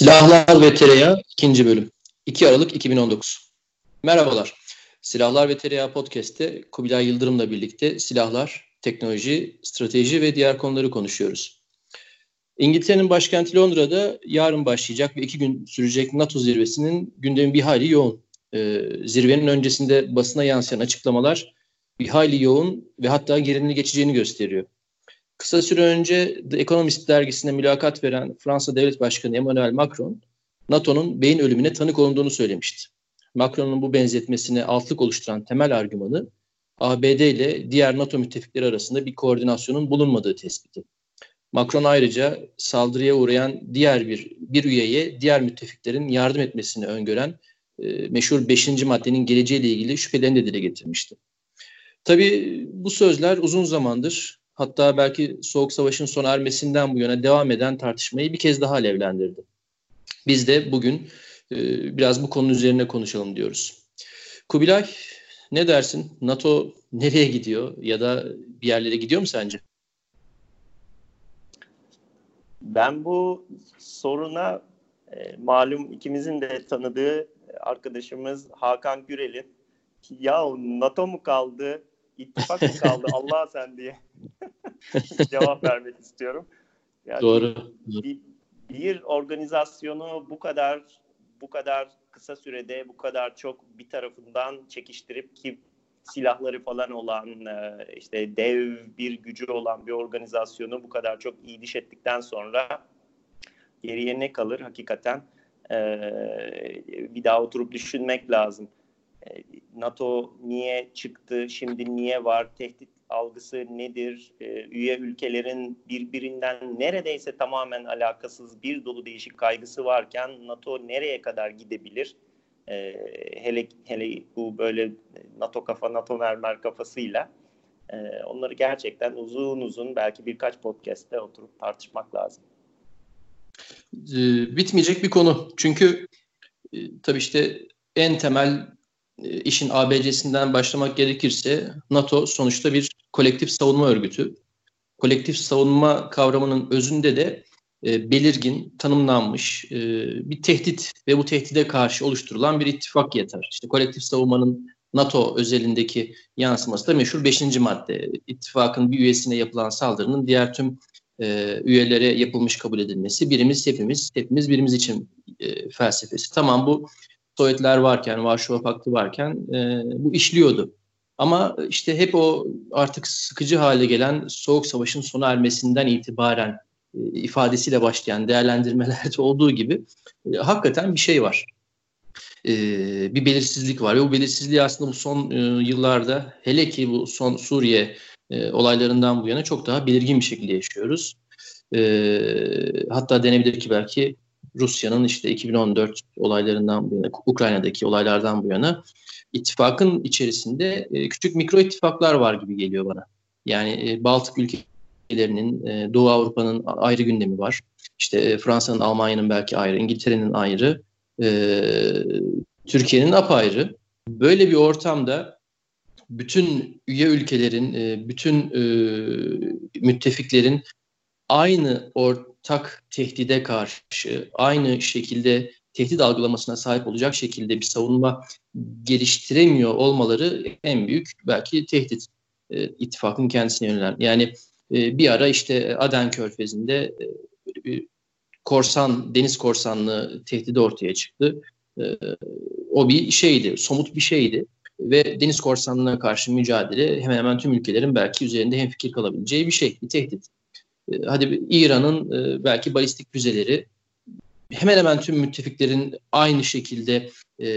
Silahlar ve Tereyağı 2. bölüm 2 Aralık 2019 Merhabalar. Silahlar ve Tereyağı Podcast'te Kubilay Yıldırım'la birlikte silahlar, teknoloji, strateji ve diğer konuları konuşuyoruz. İngiltere'nin başkenti Londra'da yarın başlayacak ve iki gün sürecek NATO zirvesinin gündemi bir hayli yoğun. Ee, zirvenin öncesinde basına yansıyan açıklamalar bir hayli yoğun ve hatta gerilimli geçeceğini gösteriyor. Kısa süre önce The Economist dergisine mülakat veren Fransa Devlet Başkanı Emmanuel Macron, NATO'nun beyin ölümüne tanık olunduğunu söylemişti. Macron'un bu benzetmesine altlık oluşturan temel argümanı, ABD ile diğer NATO müttefikleri arasında bir koordinasyonun bulunmadığı tespiti. Macron ayrıca saldırıya uğrayan diğer bir, bir üyeye diğer müttefiklerin yardım etmesini öngören e, meşhur 5. maddenin geleceğiyle ilgili şüphelerini de dile getirmişti. Tabii bu sözler uzun zamandır hatta belki Soğuk Savaş'ın sona ermesinden bu yana devam eden tartışmayı bir kez daha alevlendirdi. Biz de bugün e, biraz bu konu üzerine konuşalım diyoruz. Kubilay ne dersin? NATO nereye gidiyor ya da bir yerlere gidiyor mu sence? Ben bu soruna e, malum ikimizin de tanıdığı arkadaşımız Hakan Gürel'in ya NATO mu kaldı, ittifak mı kaldı Allah sen diye cevap vermek istiyorum. Yani Doğru. Bir, bir organizasyonu bu kadar bu kadar kısa sürede bu kadar çok bir tarafından çekiştirip ki silahları falan olan e, işte dev bir gücü olan bir organizasyonu bu kadar çok iyi diş ettikten sonra geriye ne kalır hakikaten e, bir daha oturup düşünmek lazım. E, NATO niye çıktı, şimdi niye var, tehdit algısı nedir, üye ülkelerin birbirinden neredeyse tamamen alakasız bir dolu değişik kaygısı varken NATO nereye kadar gidebilir? E, hele hele bu böyle NATO kafa NATO mermer kafasıyla e, onları gerçekten uzun uzun belki birkaç podcast'te oturup tartışmak lazım. Bitmeyecek bir konu. Çünkü e, tabii işte en temel e, işin ABC'sinden başlamak gerekirse NATO sonuçta bir kolektif savunma örgütü. Kolektif savunma kavramının özünde de e, belirgin, tanımlanmış e, bir tehdit ve bu tehdide karşı oluşturulan bir ittifak yeter. İşte kolektif savunmanın NATO özelindeki yansıması da meşhur 5. madde. İttifakın bir üyesine yapılan saldırının diğer tüm e, üyelere yapılmış kabul edilmesi. Birimiz hepimiz, hepimiz birimiz için e, felsefesi. Tamam bu Sovyetler varken, Varşova Paktı varken e, bu işliyordu. Ama işte hep o artık sıkıcı hale gelen Soğuk Savaş'ın sona ermesinden itibaren e, ifadesiyle başlayan değerlendirmelerde olduğu gibi e, hakikaten bir şey var. E, bir belirsizlik var ve bu belirsizliği aslında bu son e, yıllarda hele ki bu son Suriye e, olaylarından bu yana çok daha belirgin bir şekilde yaşıyoruz. E, hatta denebilir ki belki Rusya'nın işte 2014 olaylarından bu yana, Ukrayna'daki olaylardan bu yana ittifakın içerisinde e, küçük mikro ittifaklar var gibi geliyor bana. Yani e, Baltık ülkelerinin, e, Doğu Avrupa'nın ayrı gündemi var. İşte e, Fransa'nın, Almanya'nın belki ayrı, İngiltere'nin ayrı, e, Türkiye'nin apayrı. Böyle bir ortamda bütün üye ülkelerin, e, bütün e, müttefiklerin aynı ortak tehdide karşı, aynı şekilde tehdit algılamasına sahip olacak şekilde bir savunma geliştiremiyor olmaları en büyük belki tehdit e, ittifakın kendisine yönelen. Yani e, bir ara işte Aden Körfezi'nde e, bir korsan, deniz korsanlığı tehdidi ortaya çıktı. E, o bir şeydi, somut bir şeydi ve deniz korsanlığına karşı mücadele hemen hemen tüm ülkelerin belki üzerinde hemfikir kalabileceği bir şey, bir tehdit. E, hadi İran'ın e, belki balistik füzeleri hemen hemen tüm müttefiklerin aynı şekilde e,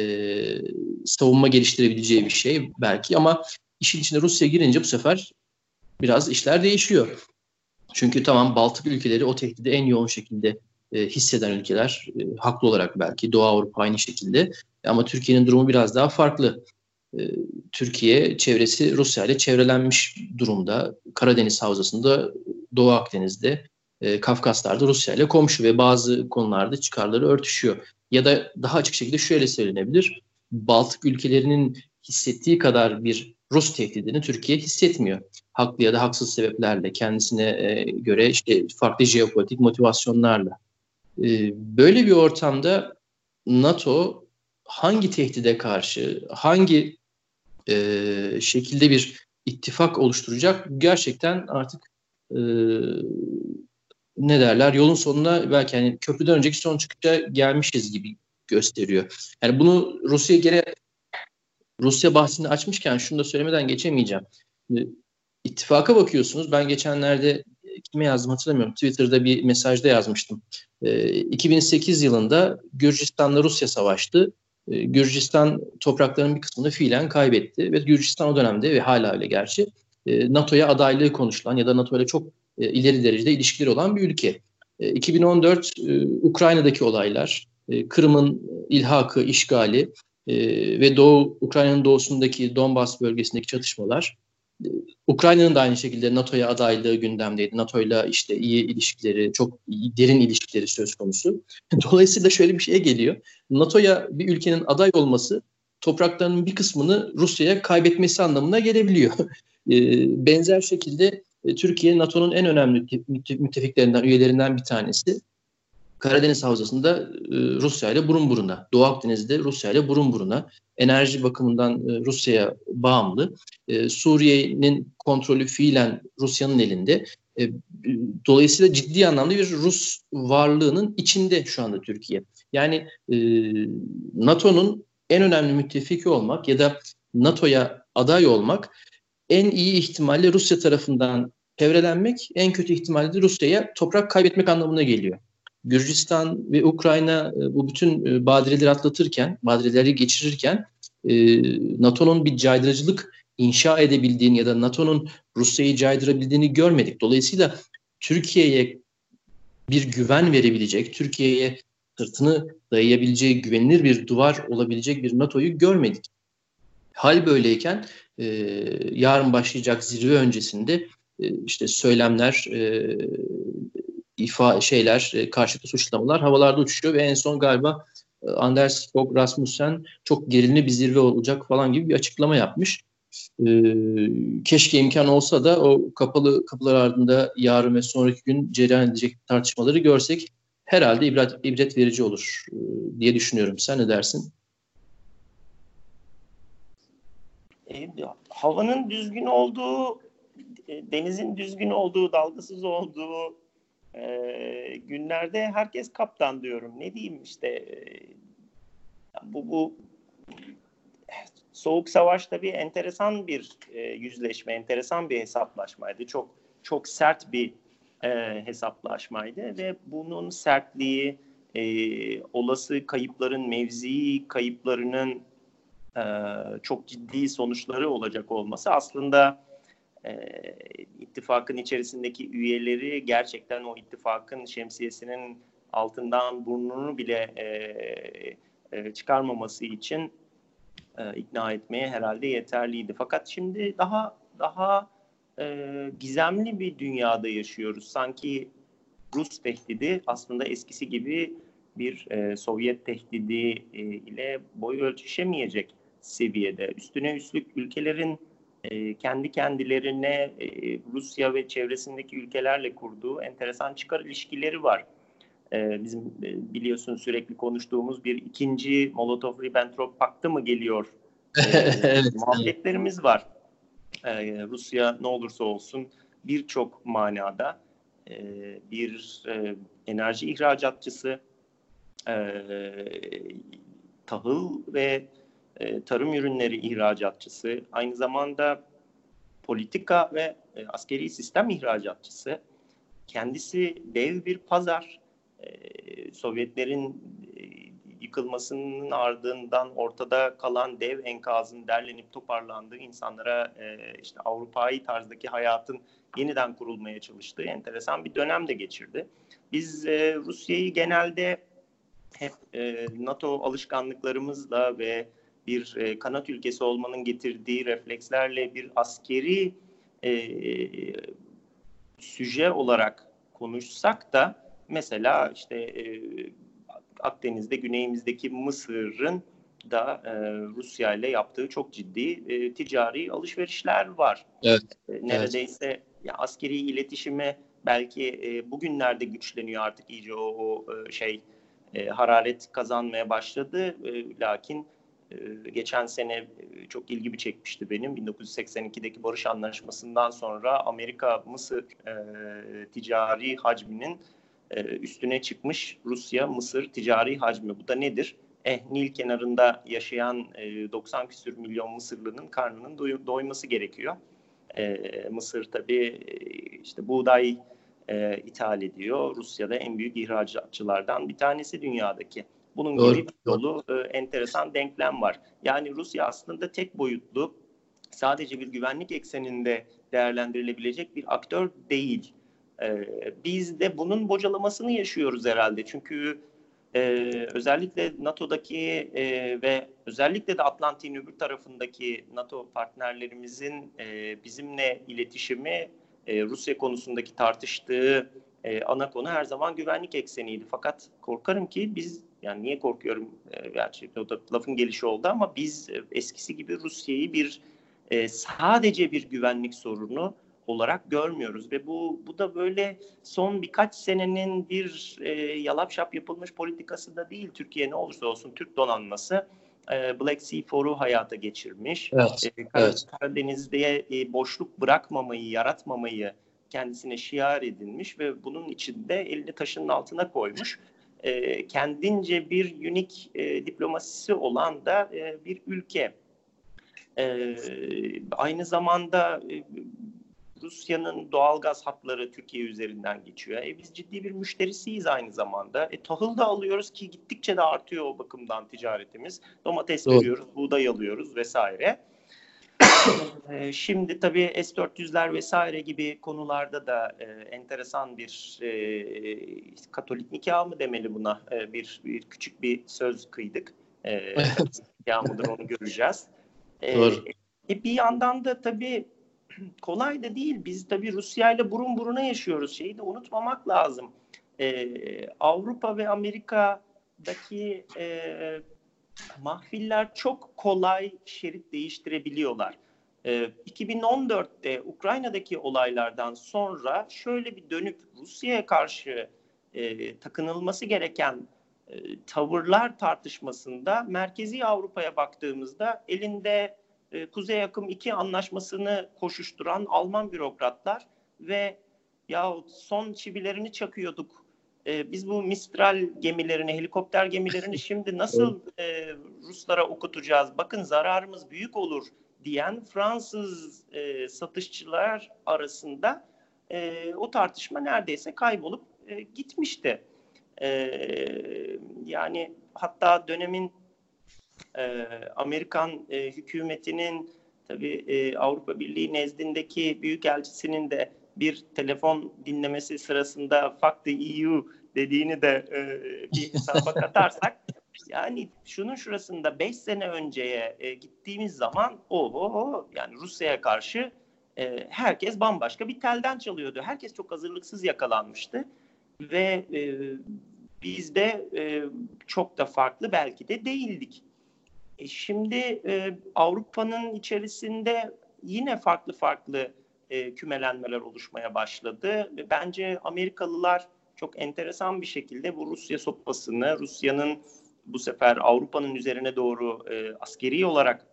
savunma geliştirebileceği bir şey belki ama işin içine Rusya girince bu sefer biraz işler değişiyor. Çünkü tamam Baltık ülkeleri o tehdidi en yoğun şekilde e, hisseden ülkeler e, haklı olarak belki Doğu Avrupa aynı şekilde ama Türkiye'nin durumu biraz daha farklı. E, Türkiye çevresi Rusya ile çevrelenmiş durumda. Karadeniz Havzası'nda, Doğu Akdeniz'de e, Kafkaslar'da Rusya ile komşu ve bazı konularda çıkarları örtüşüyor. Ya da daha açık şekilde şöyle söylenebilir. Baltık ülkelerinin hissettiği kadar bir Rus tehdidini Türkiye hissetmiyor. Haklı ya da haksız sebeplerle, kendisine e, göre işte farklı jeopolitik motivasyonlarla. Böyle bir ortamda NATO hangi tehdide karşı, hangi e, şekilde bir ittifak oluşturacak gerçekten artık e, ne derler yolun sonuna belki hani köprüden önceki son çıkışa gelmişiz gibi gösteriyor. Yani bunu Rusya gene Rusya bahsini açmışken şunu da söylemeden geçemeyeceğim. İttifaka bakıyorsunuz. Ben geçenlerde kime yazdım hatırlamıyorum. Twitter'da bir mesajda yazmıştım. 2008 yılında Gürcistan'la Rusya savaştı. Gürcistan topraklarının bir kısmını fiilen kaybetti ve Gürcistan o dönemde ve hala öyle gerçi NATO'ya adaylığı konuşulan ya da NATO ile çok ileri derecede ilişkileri olan bir ülke. 2014 Ukrayna'daki olaylar, Kırım'ın ilhakı, işgali ve Doğu Ukrayna'nın doğusundaki Donbas bölgesindeki çatışmalar Ukrayna'nın da aynı şekilde NATO'ya adaylığı gündemdeydi. NATO'yla işte iyi ilişkileri, çok derin ilişkileri söz konusu. Dolayısıyla şöyle bir şeye geliyor. NATO'ya bir ülkenin aday olması topraklarının bir kısmını Rusya'ya kaybetmesi anlamına gelebiliyor. Benzer şekilde e, Türkiye NATO'nun en önemli müttefiklerinden, üyelerinden bir tanesi. Karadeniz Havzası'nda e, Rusya ile burun buruna, Doğu Akdeniz'de Rusya ile burun buruna, enerji bakımından e, Rusya'ya bağımlı. E, Suriye'nin kontrolü fiilen Rusya'nın elinde. E, dolayısıyla ciddi anlamda bir Rus varlığının içinde şu anda Türkiye. Yani NATO'nun en önemli müttefiki olmak ya da NATO'ya aday olmak en iyi ihtimalle Rusya tarafından çevrelenmek, en kötü ihtimalle de Rusya'ya toprak kaybetmek anlamına geliyor. Gürcistan ve Ukrayna e, bu bütün e, badireleri atlatırken, badireleri geçirirken e, NATO'nun bir caydırıcılık inşa edebildiğini ya da NATO'nun Rusya'yı caydırabildiğini görmedik. Dolayısıyla Türkiye'ye bir güven verebilecek, Türkiye'ye sırtını dayayabileceği güvenilir bir duvar olabilecek bir NATO'yu görmedik. Hal böyleyken e, yarın başlayacak zirve öncesinde e, işte söylemler, e, ifa şeyler, e, karşılıklı suçlamalar havalarda uçuşuyor ve en son galiba e, Anders Fogh Rasmussen çok gerilimli bir zirve olacak falan gibi bir açıklama yapmış. E, keşke imkan olsa da o kapalı kapılar ardında yarın ve sonraki gün cereyan edecek tartışmaları görsek herhalde ibret, ibret verici olur e, diye düşünüyorum. Sen ne dersin? E, havanın düzgün olduğu, e, denizin düzgün olduğu, dalgasız olduğu e, günlerde herkes kaptan diyorum. Ne diyeyim işte e, bu bu soğuk savaş tabii enteresan bir e, yüzleşme, enteresan bir hesaplaşmaydı. Çok çok sert bir e, hesaplaşmaydı ve bunun sertliği, e, olası kayıpların, mevzi kayıplarının e, çok ciddi sonuçları olacak olması aslında e, ittifakın içerisindeki üyeleri gerçekten o ittifakın şemsiyesinin altından burnunu bile e, e, çıkarmaması için e, ikna etmeye herhalde yeterliydi. Fakat şimdi daha daha e, gizemli bir dünyada yaşıyoruz. Sanki Rus tehdidi aslında eskisi gibi bir e, Sovyet tehdidi e, ile boy ölçüşemeyecek seviyede. Üstüne üstlük ülkelerin e, kendi kendilerine e, Rusya ve çevresindeki ülkelerle kurduğu enteresan çıkar ilişkileri var. E, bizim e, biliyorsun sürekli konuştuğumuz bir ikinci Molotov-Ribbentrop paktı mı geliyor? E, evet, muhabbetlerimiz var. E, Rusya ne olursa olsun birçok manada e, bir e, enerji ihracatçısı, e, tahıl ve e, tarım ürünleri ihracatçısı, aynı zamanda politika ve e, askeri sistem ihracatçısı. Kendisi dev bir pazar. E, Sovyetlerin e, yıkılmasının ardından ortada kalan dev enkazın derlenip toparlandığı insanlara e, işte Avrupa'yı tarzdaki hayatın yeniden kurulmaya çalıştığı enteresan bir dönem de geçirdi. Biz e, Rusya'yı genelde hep e, NATO alışkanlıklarımızla ve bir e, kanat ülkesi olmanın getirdiği reflekslerle bir askeri e, süje olarak konuşsak da mesela işte e, Akdeniz'de güneyimizdeki Mısır'ın da e, Rusya ile yaptığı çok ciddi e, ticari alışverişler var. Evet. E, neredeyse evet. ya askeri iletişime belki e, bugünlerde güçleniyor artık iyice o, o e, şey e, hararet kazanmaya başladı. E, lakin geçen sene e, çok ilgimi çekmişti benim. 1982'deki barış anlaşmasından sonra Amerika-Mısır e, ticari hacminin e, üstüne çıkmış Rusya-Mısır ticari hacmi. Bu da nedir? Eh, Nil kenarında yaşayan e, 90 küsür milyon Mısırlı'nın karnının doy- doyması gerekiyor. Mısır tabii işte buğday ithal ediyor. Rusya'da en büyük ihracatçılardan bir tanesi dünyadaki. Bunun Doğru. gibi bir dolu e, enteresan denklem var. Yani Rusya aslında tek boyutlu, sadece bir güvenlik ekseninde değerlendirilebilecek bir aktör değil. E, biz de bunun bocalamasını yaşıyoruz herhalde. Çünkü e, özellikle NATO'daki e, ve özellikle de Atlantik'in öbür tarafındaki NATO partnerlerimizin e, bizimle iletişimi e, Rusya konusundaki tartıştığı e, ana konu her zaman güvenlik ekseniydi. Fakat korkarım ki biz yani niye korkuyorum e, gerçekten o da lafın gelişi oldu ama biz e, eskisi gibi Rusya'yı bir e, sadece bir güvenlik sorunu olarak görmüyoruz ve bu bu da böyle son birkaç senenin bir e, yalap şap yapılmış politikası da değil. Türkiye ne olursa olsun Türk donanması e, Black Sea Four'u hayata geçirmiş. Evet, e, Kar- evet. Karadeniz'de e, boşluk bırakmamayı, yaratmamayı kendisine şiar edinmiş ve bunun içinde elini taşın altına koymuş. E, kendince bir unik e, diplomasisi olan da e, bir ülke. E, aynı zamanda e, Rusya'nın doğal gaz hatları Türkiye üzerinden geçiyor. E, biz ciddi bir müşterisiyiz aynı zamanda. E, tahıl da alıyoruz ki gittikçe de artıyor o bakımdan ticaretimiz. Domates Doğru. veriyoruz, buğday alıyoruz vesaire. e, şimdi tabii S-400'ler vesaire gibi konularda da e, enteresan bir e, Katolik nikah mı demeli buna e, bir, bir küçük bir söz kıydık. E, nikah mıdır onu göreceğiz. E, Doğru. E, bir yandan da tabii kolay da değil. Biz tabii Rusya ile burun buruna yaşıyoruz. Şeyi de unutmamak lazım. Ee, Avrupa ve Amerika'daki e, mahfiller çok kolay şerit değiştirebiliyorlar. Ee, 2014'te Ukrayna'daki olaylardan sonra şöyle bir dönüp Rusya'ya karşı e, takınılması gereken e, tavırlar tartışmasında Merkezi Avrupa'ya baktığımızda elinde e, Kuzey Akım 2 anlaşmasını koşuşturan Alman bürokratlar ve ya son çivilerini çakıyorduk. E, biz bu Mistral gemilerini, helikopter gemilerini şimdi nasıl e, Ruslara okutacağız? Bakın zararımız büyük olur diyen Fransız e, satışçılar arasında e, o tartışma neredeyse kaybolup e, gitmişti. E, yani hatta dönemin e, Amerikan e, hükümetinin tabii e, Avrupa Birliği nezdindeki büyükelçisinin de bir telefon dinlemesi sırasında fuck the EU dediğini de e, bir hesaba katarsak yani şunun şurasında 5 sene önceye e, gittiğimiz zaman o o yani Rusya'ya karşı e, herkes bambaşka bir telden çalıyordu. Herkes çok hazırlıksız yakalanmıştı ve e, biz de e, çok da farklı belki de değildik. E şimdi e, Avrupa'nın içerisinde yine farklı farklı e, kümelenmeler oluşmaya başladı. Bence Amerikalılar çok enteresan bir şekilde bu Rusya sopasını, Rusya'nın bu sefer Avrupa'nın üzerine doğru e, askeri olarak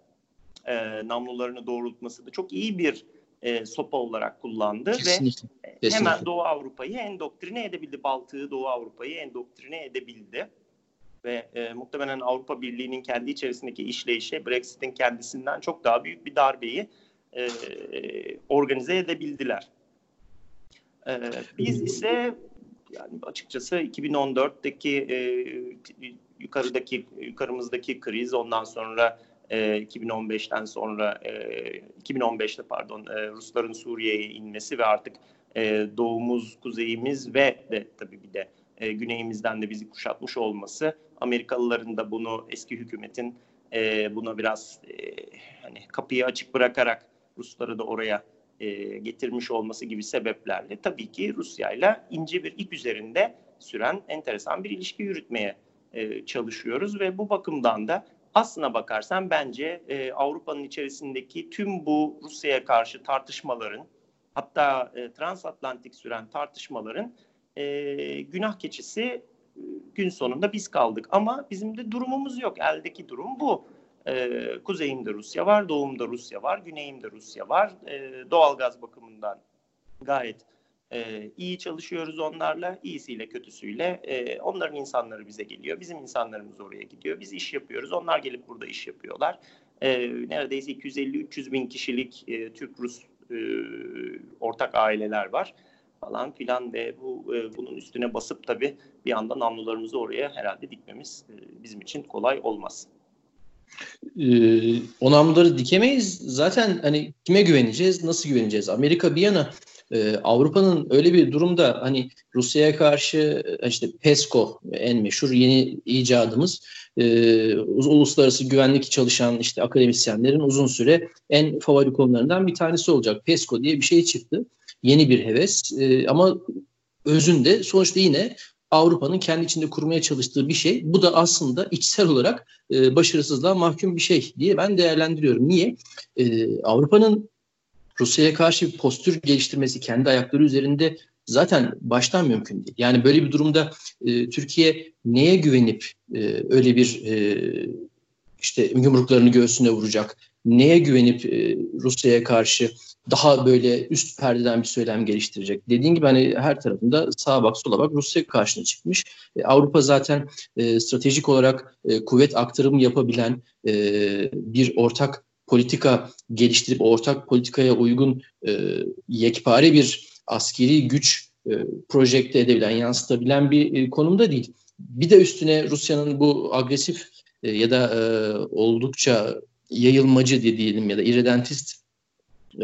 e, namlularını doğrultması da çok iyi bir e, sopa olarak kullandı Kesinlikle. ve Kesinlikle. hemen Doğu Avrupa'yı endoktrine edebildi. Baltığı Doğu Avrupa'yı endoktrine edebildi ve e, muhtemelen Avrupa Birliği'nin kendi içerisindeki işleyişe Brexit'in kendisinden çok daha büyük bir darbeyi e, organize edebildiler. E, biz ise yani açıkçası 2014'teki e, yukarıdaki yukarımızdaki kriz ondan sonra e, 2015'ten sonra e, 2015'te pardon e, Rusların Suriye'ye inmesi ve artık e, doğumuz, kuzeyimiz ve de tabii bir de e, güneyimizden de bizi kuşatmış olması Amerikalıların da bunu eski hükümetin e, buna biraz e, hani kapıyı açık bırakarak Rusları da oraya e, getirmiş olması gibi sebeplerle tabii ki Rusya ile ince bir ip üzerinde süren enteresan bir ilişki yürütmeye e, çalışıyoruz ve bu bakımdan da aslına bakarsan bence e, Avrupa'nın içerisindeki tüm bu Rusya'ya karşı tartışmaların hatta e, transatlantik süren tartışmaların e, günah keçisi e, gün sonunda biz kaldık. Ama bizim de durumumuz yok. Eldeki durum bu. E, kuzeyimde Rusya var, doğumda Rusya var, güneyimde Rusya var. E, doğalgaz bakımından gayet e, iyi çalışıyoruz onlarla, iyisiyle kötüsüyle. E, onların insanları bize geliyor, bizim insanlarımız oraya gidiyor. Biz iş yapıyoruz, onlar gelip burada iş yapıyorlar. E, neredeyse 250-300 bin kişilik e, Türk-Rus e, ortak aileler var falan filan ve bu e, bunun üstüne basıp tabii bir anda namlularımızı oraya herhalde dikmemiz e, bizim için kolay olmaz. Ee, o namluları dikemeyiz. Zaten hani kime güveneceğiz, nasıl güveneceğiz? Amerika bir yana e, Avrupa'nın öyle bir durumda hani Rusya'ya karşı e, işte PESCO en meşhur yeni icadımız e, uluslararası güvenlik çalışan işte akademisyenlerin uzun süre en favori konularından bir tanesi olacak. PESCO diye bir şey çıktı. Yeni bir heves e, ama özünde sonuçta yine Avrupa'nın kendi içinde kurmaya çalıştığı bir şey. Bu da aslında içsel olarak e, başarısızlığa mahkum bir şey diye ben değerlendiriyorum. Niye? E, Avrupa'nın Rusya'ya karşı bir postür geliştirmesi kendi ayakları üzerinde zaten baştan mümkün değil. Yani böyle bir durumda e, Türkiye neye güvenip e, öyle bir e, işte yumruklarını göğsüne vuracak? Neye güvenip e, Rusya'ya karşı daha böyle üst perdeden bir söylem geliştirecek? Dediğin gibi hani her tarafında sağa bak sola bak Rusya karşına çıkmış. E, Avrupa zaten e, stratejik olarak e, kuvvet aktarımı yapabilen e, bir ortak politika geliştirip ortak politikaya uygun e, yekpare bir askeri güç e, projekte edebilen, yansıtabilen bir e, konumda değil. Bir de üstüne Rusya'nın bu agresif e, ya da e, oldukça yayılmacı diyelim ya da irredentist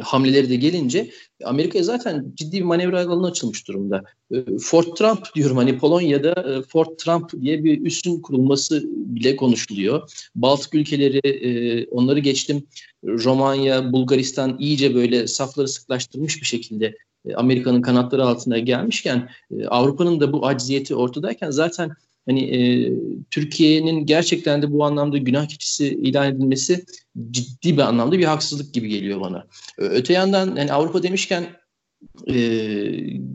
hamleleri de gelince Amerika'ya zaten ciddi bir manevra alanı açılmış durumda. Ee, Fort Trump diyorum hani Polonya'da e, Fort Trump diye bir üssün kurulması bile konuşuluyor. Baltık ülkeleri e, onları geçtim. Romanya, Bulgaristan iyice böyle safları sıklaştırmış bir şekilde e, Amerika'nın kanatları altına gelmişken Avrupa'nın da bu acziyeti ortadayken zaten hani e, Türkiye'nin gerçekten de bu anlamda günah keçisi ilan edilmesi ciddi bir anlamda bir haksızlık gibi geliyor bana. Öte yandan yani Avrupa demişken e,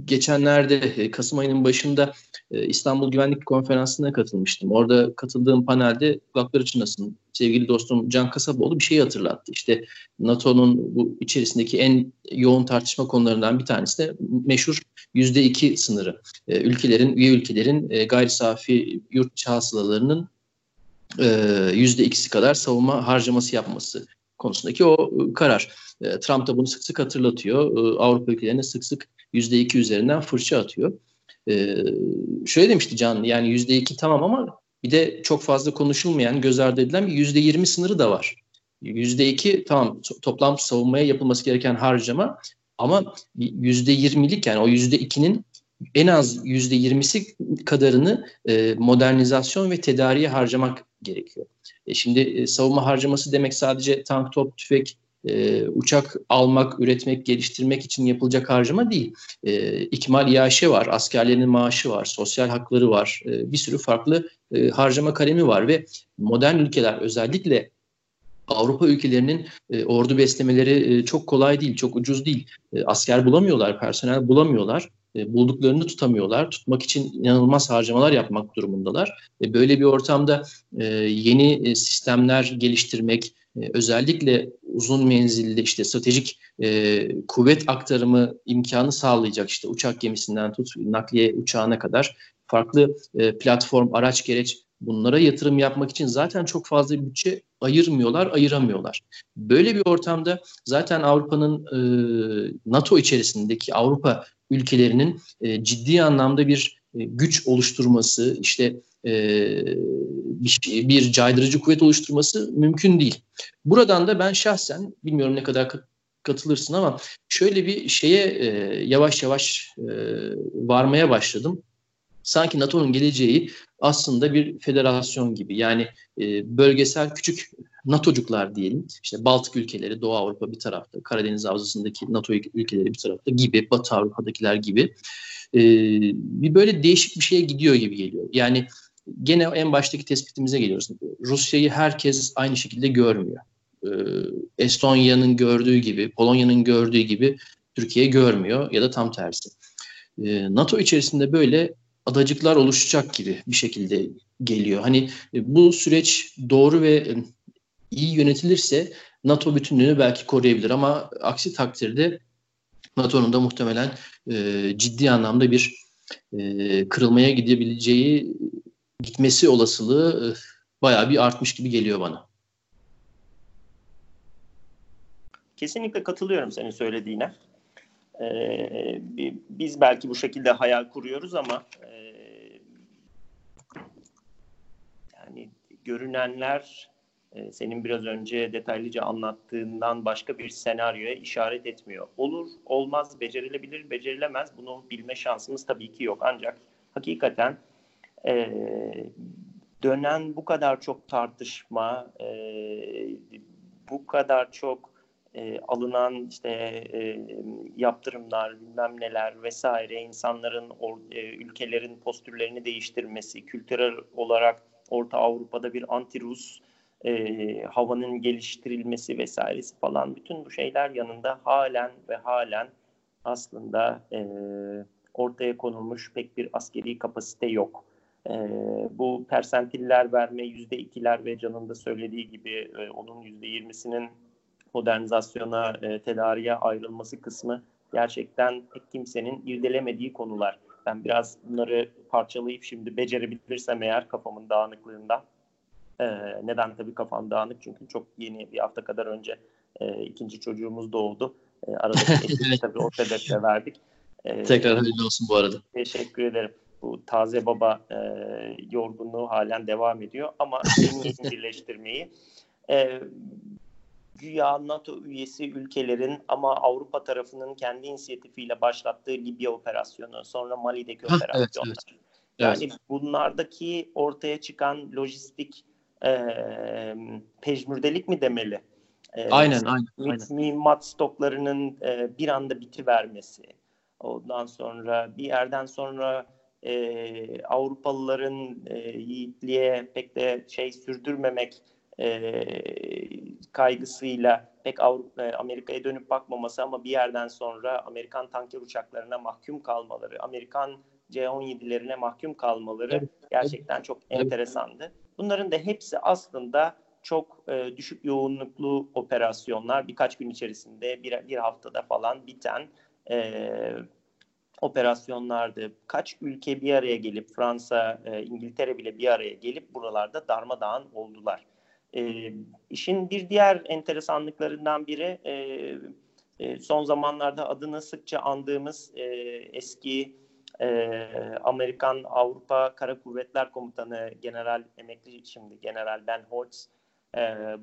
geçenlerde Kasım ayının başında e, İstanbul Güvenlik Konferansı'na katılmıştım. Orada katıldığım panelde kulakları çınlasın sevgili dostum Can Kasaboğlu bir şeyi hatırlattı. İşte NATO'nun bu içerisindeki en yoğun tartışma konularından bir tanesi de meşhur yüzde iki sınırı. E, ülkelerin, üye ülkelerin e, gayri safi yurt içi hasılalarının e, yüzde ikisi kadar savunma harcaması yapması konusundaki o e, karar. Trump da bunu sık sık hatırlatıyor. Avrupa ülkelerine sık sık yüzde iki üzerinden fırça atıyor. Şöyle demişti Can, yani yüzde iki tamam ama bir de çok fazla konuşulmayan, göz ardı edilen bir yüzde yirmi sınırı da var. Yüzde iki tamam toplam savunmaya yapılması gereken harcama ama yüzde yirmilik yani o yüzde ikinin en az yüzde yirmisi kadarını modernizasyon ve tedariğe harcamak gerekiyor. E şimdi e, savunma harcaması demek sadece tank, top, tüfek, e, uçak almak, üretmek, geliştirmek için yapılacak harcama değil. E, ikmal iaşe var, askerlerin maaşı var, sosyal hakları var, e, bir sürü farklı e, harcama kalemi var ve modern ülkeler özellikle Avrupa ülkelerinin e, ordu beslemeleri e, çok kolay değil, çok ucuz değil. E, asker bulamıyorlar, personel bulamıyorlar. E, bulduklarını tutamıyorlar. Tutmak için inanılmaz harcamalar yapmak durumundalar. Böyle bir ortamda e, yeni e, sistemler geliştirmek, özellikle uzun menzilli işte stratejik kuvvet aktarımı imkanı sağlayacak işte uçak gemisinden tut nakliye uçağına kadar farklı platform, araç gereç bunlara yatırım yapmak için zaten çok fazla bütçe ayırmıyorlar, ayıramıyorlar. Böyle bir ortamda zaten Avrupa'nın e, NATO içerisindeki Avrupa ülkelerinin e, ciddi anlamda bir e, güç oluşturması, işte e, bir, bir caydırıcı kuvvet oluşturması mümkün değil. Buradan da ben şahsen, bilmiyorum ne kadar katılırsın ama şöyle bir şeye yavaş yavaş varmaya başladım. Sanki NATO'nun geleceği aslında bir federasyon gibi. Yani e, bölgesel küçük NATO'cuklar diyelim. İşte Baltık ülkeleri, Doğu Avrupa bir tarafta, Karadeniz Havzası'ndaki NATO ülkeleri bir tarafta gibi, Batı Avrupa'dakiler gibi. E, bir böyle değişik bir şeye gidiyor gibi geliyor. Yani gene en baştaki tespitimize geliyoruz. Rusya'yı herkes aynı şekilde görmüyor. E, Estonya'nın gördüğü gibi, Polonya'nın gördüğü gibi Türkiye görmüyor ya da tam tersi. E, NATO içerisinde böyle adacıklar oluşacak gibi bir şekilde geliyor. Hani e, bu süreç doğru ve e, iyi yönetilirse NATO bütünlüğünü belki koruyabilir ama aksi takdirde NATO'nun da muhtemelen e, ciddi anlamda bir e, kırılmaya gidebileceği gitmesi olasılığı e, bayağı bir artmış gibi geliyor bana. Kesinlikle katılıyorum senin söylediğine. Ee, biz belki bu şekilde hayal kuruyoruz ama e, yani görünenler e, senin biraz önce detaylıca anlattığından başka bir senaryoya işaret etmiyor. Olur, olmaz, becerilebilir, becerilemez. Bunu bilme şansımız tabii ki yok. Ancak hakikaten e, dönen bu kadar çok tartışma, e, bu kadar çok e, alınan işte e, yaptırımlar, bilmem neler vesaire, insanların, or, e, ülkelerin postürlerini değiştirmesi, kültürel olarak Orta Avrupa'da bir anti-Rus e, havanın geliştirilmesi vesairesi falan bütün bu şeyler yanında halen ve halen aslında e, ortaya konulmuş pek bir askeri kapasite yok. E, bu persentiller verme yüzde ikiler ve canında söylediği gibi e, onun yüzde yirmisinin modernizasyona, e, tedariğe ayrılması kısmı gerçekten pek kimsenin irdelemediği konular. Ben biraz bunları parçalayıp şimdi becerebilirsem eğer kafamın dağınıklığından e, neden tabii kafam dağınık çünkü çok yeni bir hafta kadar önce e, ikinci çocuğumuz doğdu. E, aradaki eşliği tabii o sebeple verdik. E, Tekrar hayırlı olsun bu arada. Teşekkür ederim. Bu taze baba e, yorgunluğu halen devam ediyor ama birleştirmeyi e, güya NATO üyesi ülkelerin ama Avrupa tarafının kendi inisiyatifiyle başlattığı Libya operasyonu, sonra Mali'deki operasyonlar. Evet, evet. Yani evet. bunlardaki ortaya çıkan lojistik e, pejmürdelik mi demeli? E, aynen, aynen. Mühimmat stoklarının e, bir anda bitivermesi. Ondan sonra bir yerden sonra e, Avrupalıların e, yiğitliğe pek de şey sürdürmemek e, kaygısıyla pek Avrupa, e, Amerika'ya dönüp bakmaması ama bir yerden sonra Amerikan tanker uçaklarına mahkum kalmaları, Amerikan C-17'lerine mahkum kalmaları evet. gerçekten çok enteresandı. Bunların da hepsi aslında çok e, düşük yoğunluklu operasyonlar birkaç gün içerisinde bir, bir haftada falan biten e, operasyonlardı. Kaç ülke bir araya gelip Fransa, e, İngiltere bile bir araya gelip buralarda darmadağın oldular. E, işin bir diğer enteresanlıklarından biri e, e, son zamanlarda adını sıkça andığımız e, eski e, Amerikan Avrupa Kara Kuvvetler Komutanı General emekli şimdi General Ben Holtz e,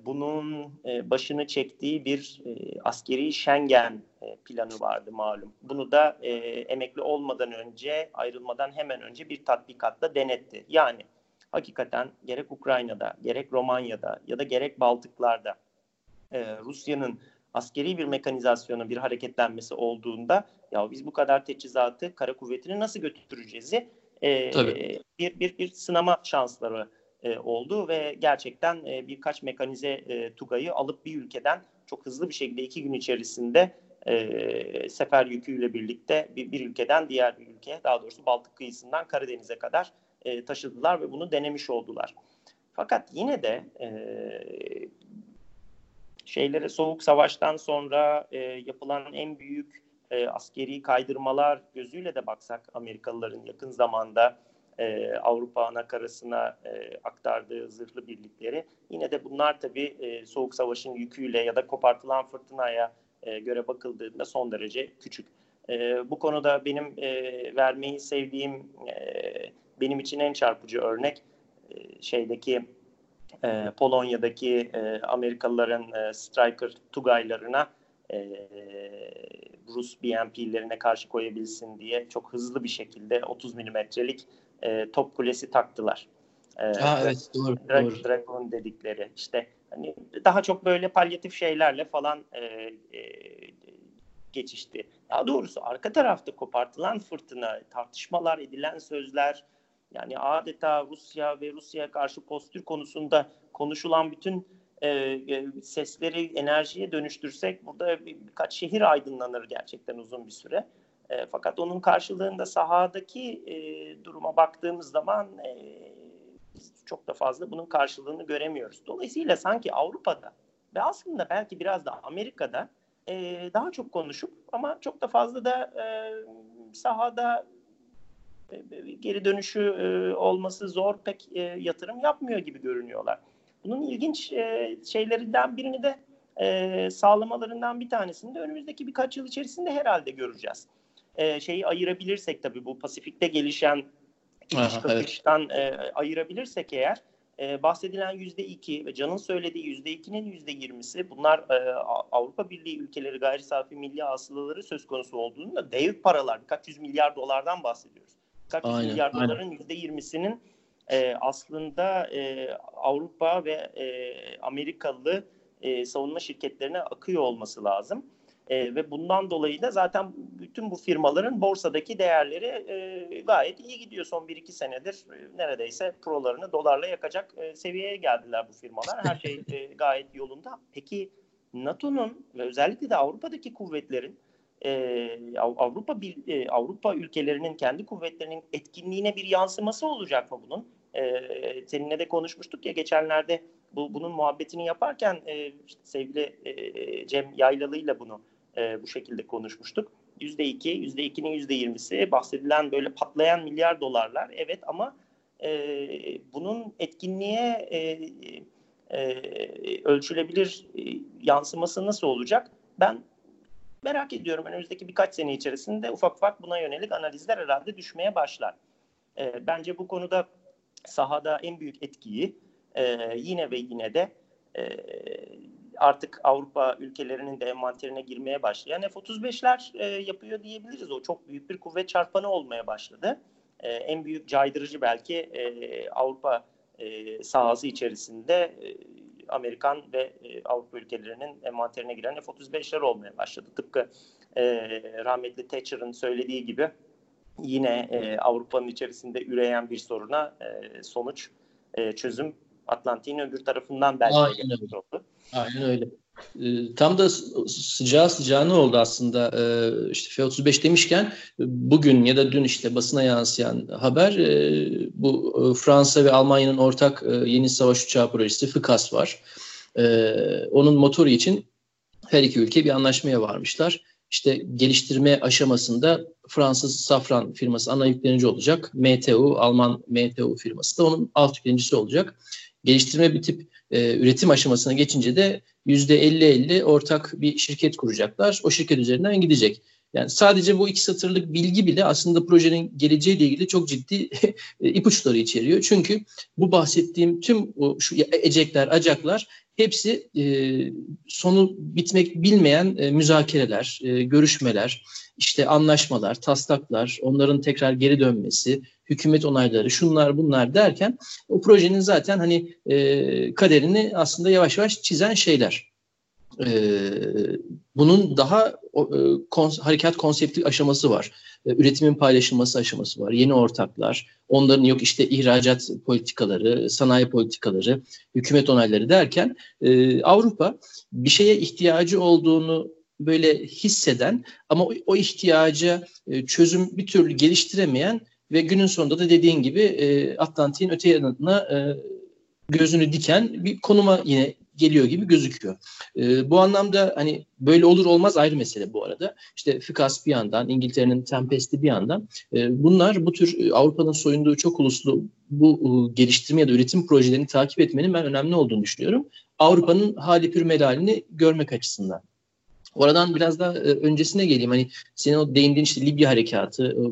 bunun e, başını çektiği bir e, askeri Schengen e, planı vardı malum. Bunu da e, emekli olmadan önce ayrılmadan hemen önce bir tatbikatla denetti. Yani hakikaten gerek Ukrayna'da, gerek Romanya'da ya da gerek Baltıklar'da e, Rusya'nın askeri bir mekanizasyonu, bir hareketlenmesi olduğunda ya biz bu kadar teçhizatı kara kuvvetini nasıl götüreceğizi e, bir, bir, bir sınama şansları e, oldu ve gerçekten e, birkaç mekanize e, TUGA'yı alıp bir ülkeden çok hızlı bir şekilde iki gün içerisinde e, sefer yüküyle birlikte bir, bir ülkeden diğer bir ülkeye daha doğrusu Baltık kıyısından Karadeniz'e kadar e, taşıdılar ve bunu denemiş oldular. Fakat yine de e, şeylere soğuk savaştan sonra e, yapılan en büyük e, askeri kaydırmalar gözüyle de baksak Amerikalıların yakın zamanda e, Avrupa anakarasına e, aktardığı zırhlı birlikleri yine de bunlar tabii e, soğuk savaşın yüküyle ya da kopartılan fırtınaya e, göre bakıldığında son derece küçük. E, bu konuda benim e, vermeyi sevdiğim e, benim için en çarpıcı örnek e, şeydeki e, Polonya'daki e, Amerikalıların e, Striker Tugaylarına e, Rus BMP'lerine karşı koyabilsin diye çok hızlı bir şekilde 30 milimetrelik e, top kulesi taktılar. E, ha, evet doğru, Drag, doğru. Dragon dedikleri işte hani daha çok böyle palyatif şeylerle falan e, e, geçişti. Daha doğrusu arka tarafta kopartılan fırtına, tartışmalar, edilen sözler, yani adeta Rusya ve Rusya'ya karşı postür konusunda konuşulan bütün e, e, sesleri enerjiye dönüştürsek burada bir, birkaç şehir aydınlanır gerçekten uzun bir süre. E, fakat onun karşılığında sahadaki e, duruma baktığımız zaman e, çok da fazla bunun karşılığını göremiyoruz. Dolayısıyla sanki Avrupa'da ve aslında belki biraz da Amerika'da e, daha çok konuşup ama çok da fazla da e, sahada geri dönüşü e, olması zor pek e, yatırım yapmıyor gibi görünüyorlar. Bunun ilginç e, şeylerinden birini de e, sağlamalarından bir tanesini de önümüzdeki birkaç yıl içerisinde herhalde göreceğiz. E, şeyi ayırabilirsek tabii bu Pasifik'te gelişen iş kakıştan evet. e, ayırabilirsek eğer e, bahsedilen yüzde iki ve Can'ın söylediği yüzde ikinin yüzde yirmisi bunlar e, Avrupa Birliği ülkeleri gayri safi milli hasılaları söz konusu olduğunda dev paralar birkaç yüz milyar dolardan bahsediyoruz. Milyar aynen. doların yüzde yirmisinin e, aslında e, Avrupa ve e, Amerikalı e, savunma şirketlerine akıyor olması lazım. E, ve bundan dolayı da zaten bütün bu firmaların borsadaki değerleri e, gayet iyi gidiyor. Son 1-2 senedir e, neredeyse prolarını dolarla yakacak e, seviyeye geldiler bu firmalar. Her şey e, gayet yolunda. Peki NATO'nun ve özellikle de Avrupa'daki kuvvetlerin e, Avrupa e, Avrupa ülkelerinin kendi kuvvetlerinin etkinliğine bir yansıması olacak mı bunun? E, seninle de konuşmuştuk ya geçenlerde bu bunun muhabbetini yaparken e, işte sevgili e, Cem Yaylalı ile bunu e, bu şekilde konuşmuştuk. Yüzde iki, yüzde ikinin yüzde yirmisi bahsedilen böyle patlayan milyar dolarlar. Evet ama e, bunun etkinliğe e, e, ölçülebilir e, yansıması nasıl olacak? Ben merak ediyorum. Önümüzdeki birkaç sene içerisinde ufak ufak buna yönelik analizler herhalde düşmeye başlar. E, bence bu konuda sahada en büyük etkiyi e, yine ve yine de e, artık Avrupa ülkelerinin de envanterine girmeye başlayan F-35'ler e, yapıyor diyebiliriz. O çok büyük bir kuvvet çarpanı olmaya başladı. E, en büyük caydırıcı belki e, Avrupa e, sahası içerisinde e, Amerikan ve e, Avrupa ülkelerinin envanterine giren F-35'ler olmaya başladı. Tıpkı e, rahmetli Thatcher'ın söylediği gibi yine e, Avrupa'nın içerisinde üreyen bir soruna e, sonuç, e, çözüm Atlantik'in öbür tarafından belki oldu. Aynen öyle. Ee, tam da sıcağı sıcağına oldu aslında ee, işte F-35 demişken bugün ya da dün işte basına yansıyan haber e, bu e, Fransa ve Almanya'nın ortak e, yeni savaş uçağı projesi FICAS var. Ee, onun motoru için her iki ülke bir anlaşmaya varmışlar. İşte geliştirme aşamasında Fransız Safran firması ana yüklenici olacak. MTU, Alman MTU firması da onun alt yüklenicisi olacak. Geliştirme bitip e, üretim aşamasına geçince de %50-50 ortak bir şirket kuracaklar. O şirket üzerinden gidecek. Yani sadece bu iki satırlık bilgi bile aslında projenin geleceğiyle ilgili çok ciddi ipuçları içeriyor. Çünkü bu bahsettiğim tüm o, şu ecekler, acaklar hepsi e, sonu bitmek bilmeyen e, müzakereler, e, görüşmeler, işte anlaşmalar, taslaklar, onların tekrar geri dönmesi, hükümet onayları, şunlar bunlar derken o projenin zaten hani e, kaderini aslında yavaş yavaş çizen şeyler. E, bunun daha e, kons harekat konsepti aşaması var. E, üretimin paylaşılması aşaması var. Yeni ortaklar, onların yok işte ihracat politikaları, sanayi politikaları, hükümet onayları derken e, Avrupa bir şeye ihtiyacı olduğunu böyle hisseden ama o, o ihtiyaca e, çözüm bir türlü geliştiremeyen ve günün sonunda da dediğin gibi e, Atlantik'in öte yanına e, gözünü diken bir konuma yine geliyor gibi gözüküyor. E, bu anlamda hani böyle olur olmaz ayrı mesele bu arada. İşte FİKAS bir yandan, İngiltere'nin Tempest'i bir yandan. E, bunlar bu tür e, Avrupa'nın soyunduğu çok uluslu bu e, geliştirme ya da üretim projelerini takip etmenin ben önemli olduğunu düşünüyorum. Avrupa'nın hali pür melalini görmek açısından. Oradan biraz daha e, öncesine geleyim. Hani senin o değindiğin işte Libya harekatı, e,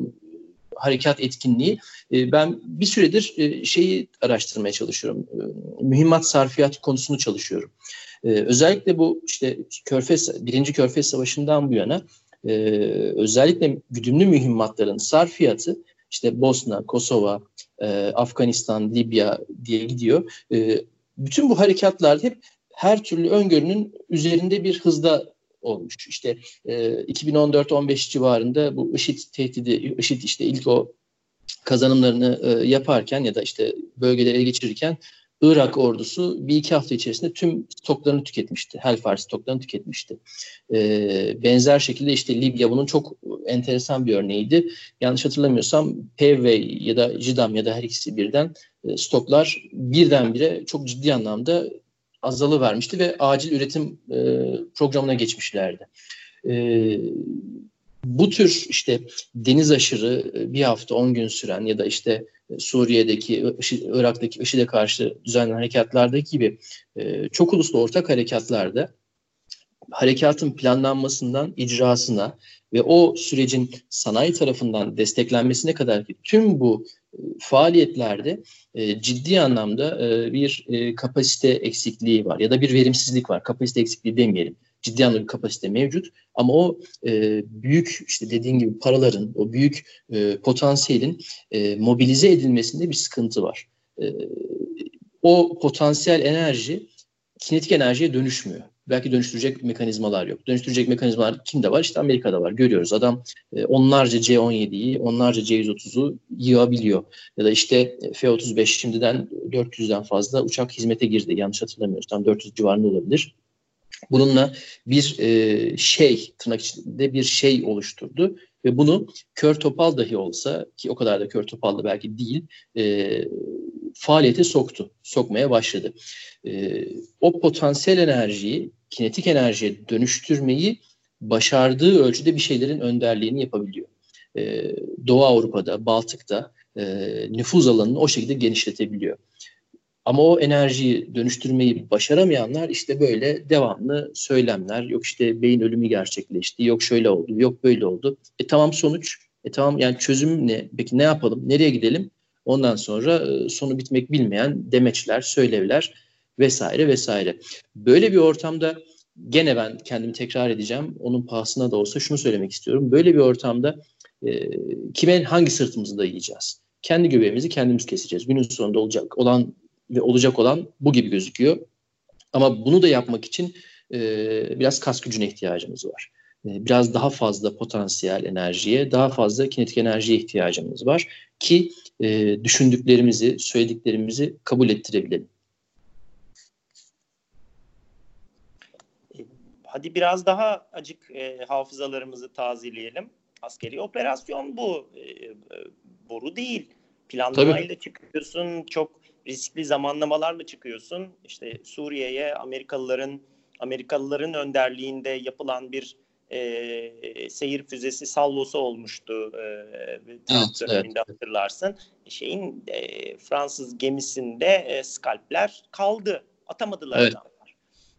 harekat etkinliği. E, ben bir süredir e, şeyi araştırmaya çalışıyorum. E, mühimmat sarfiyat konusunu çalışıyorum. E, özellikle bu işte Körfez, birinci Körfez Savaşı'ndan bu yana e, özellikle güdümlü mühimmatların sarfiyatı işte Bosna, Kosova, e, Afganistan, Libya diye gidiyor. E, bütün bu harekatlar hep her türlü öngörünün üzerinde bir hızda olmuş. İşte e, 2014-15 civarında bu IŞİD tehdidi, IŞİD işte ilk o kazanımlarını e, yaparken ya da işte bölgeleri ele geçirirken Irak ordusu bir iki hafta içerisinde tüm stoklarını tüketmişti. Hellfire stoklarını tüketmişti. Ee, benzer şekilde işte Libya bunun çok enteresan bir örneğiydi. Yanlış hatırlamıyorsam PV ya da JIDAM ya da her ikisi birden e, stoklar birdenbire çok ciddi anlamda azalı vermişti ve acil üretim e, programına geçmişlerdi. E, bu tür işte deniz aşırı e, bir hafta on gün süren ya da işte e, Suriye'deki, Irak'taki IŞİD'e karşı düzenlenen harekatlardaki gibi e, çok uluslu ortak harekatlarda harekatın planlanmasından icrasına ve o sürecin sanayi tarafından desteklenmesine kadar ki tüm bu faaliyetlerde ciddi anlamda bir kapasite eksikliği var ya da bir verimsizlik var. Kapasite eksikliği demeyelim ciddi anlamda bir kapasite mevcut. Ama o e, büyük işte dediğin gibi paraların, o büyük e, potansiyelin e, mobilize edilmesinde bir sıkıntı var. E, o potansiyel enerji kinetik enerjiye dönüşmüyor. Belki dönüştürecek mekanizmalar yok. Dönüştürecek mekanizmalar kimde var? İşte Amerika'da var. Görüyoruz. Adam e, onlarca C-17'yi, onlarca C-130'u yığabiliyor. Ya da işte F-35 şimdiden 400'den fazla uçak hizmete girdi. Yanlış hatırlamıyorsam 400 civarında olabilir. Bununla bir e, şey, tırnak içinde bir şey oluşturdu ve bunu kör topal dahi olsa ki o kadar da kör topal da belki değil e, faaliyete soktu, sokmaya başladı. E, o potansiyel enerjiyi kinetik enerjiye dönüştürmeyi başardığı ölçüde bir şeylerin önderliğini yapabiliyor. E, Doğu Avrupa'da, Baltık'ta e, nüfuz alanını o şekilde genişletebiliyor. Ama o enerjiyi dönüştürmeyi başaramayanlar işte böyle devamlı söylemler. Yok işte beyin ölümü gerçekleşti, yok şöyle oldu, yok böyle oldu. E tamam sonuç, e tamam yani çözüm ne? Peki ne yapalım, nereye gidelim? Ondan sonra e, sonu bitmek bilmeyen demeçler, söylevler vesaire vesaire. Böyle bir ortamda gene ben kendimi tekrar edeceğim. Onun pahasına da olsa şunu söylemek istiyorum. Böyle bir ortamda e, kime hangi sırtımızı dayayacağız? Kendi göbeğimizi kendimiz keseceğiz. Günün sonunda olacak olan ve olacak olan bu gibi gözüküyor. Ama bunu da yapmak için e, biraz kas gücüne ihtiyacımız var. E, biraz daha fazla potansiyel enerjiye, daha fazla kinetik enerjiye ihtiyacımız var ki e, düşündüklerimizi, söylediklerimizi kabul ettirebilelim. Hadi biraz daha acık e, hafızalarımızı tazeleyelim. Askeri operasyon bu. E, e, boru değil. Planlamayla Tabii. çıkıyorsun. Çok riskli zamanlamalarla çıkıyorsun. İşte Suriye'ye Amerikalıların Amerikalıların önderliğinde yapılan bir e, seyir füzesi salvosu olmuştu e, Trump evet, döneminde evet. hatırlarsın. Şeyin e, Fransız gemisinde e, skalpler kaldı. Atamadılar evet. adamlar.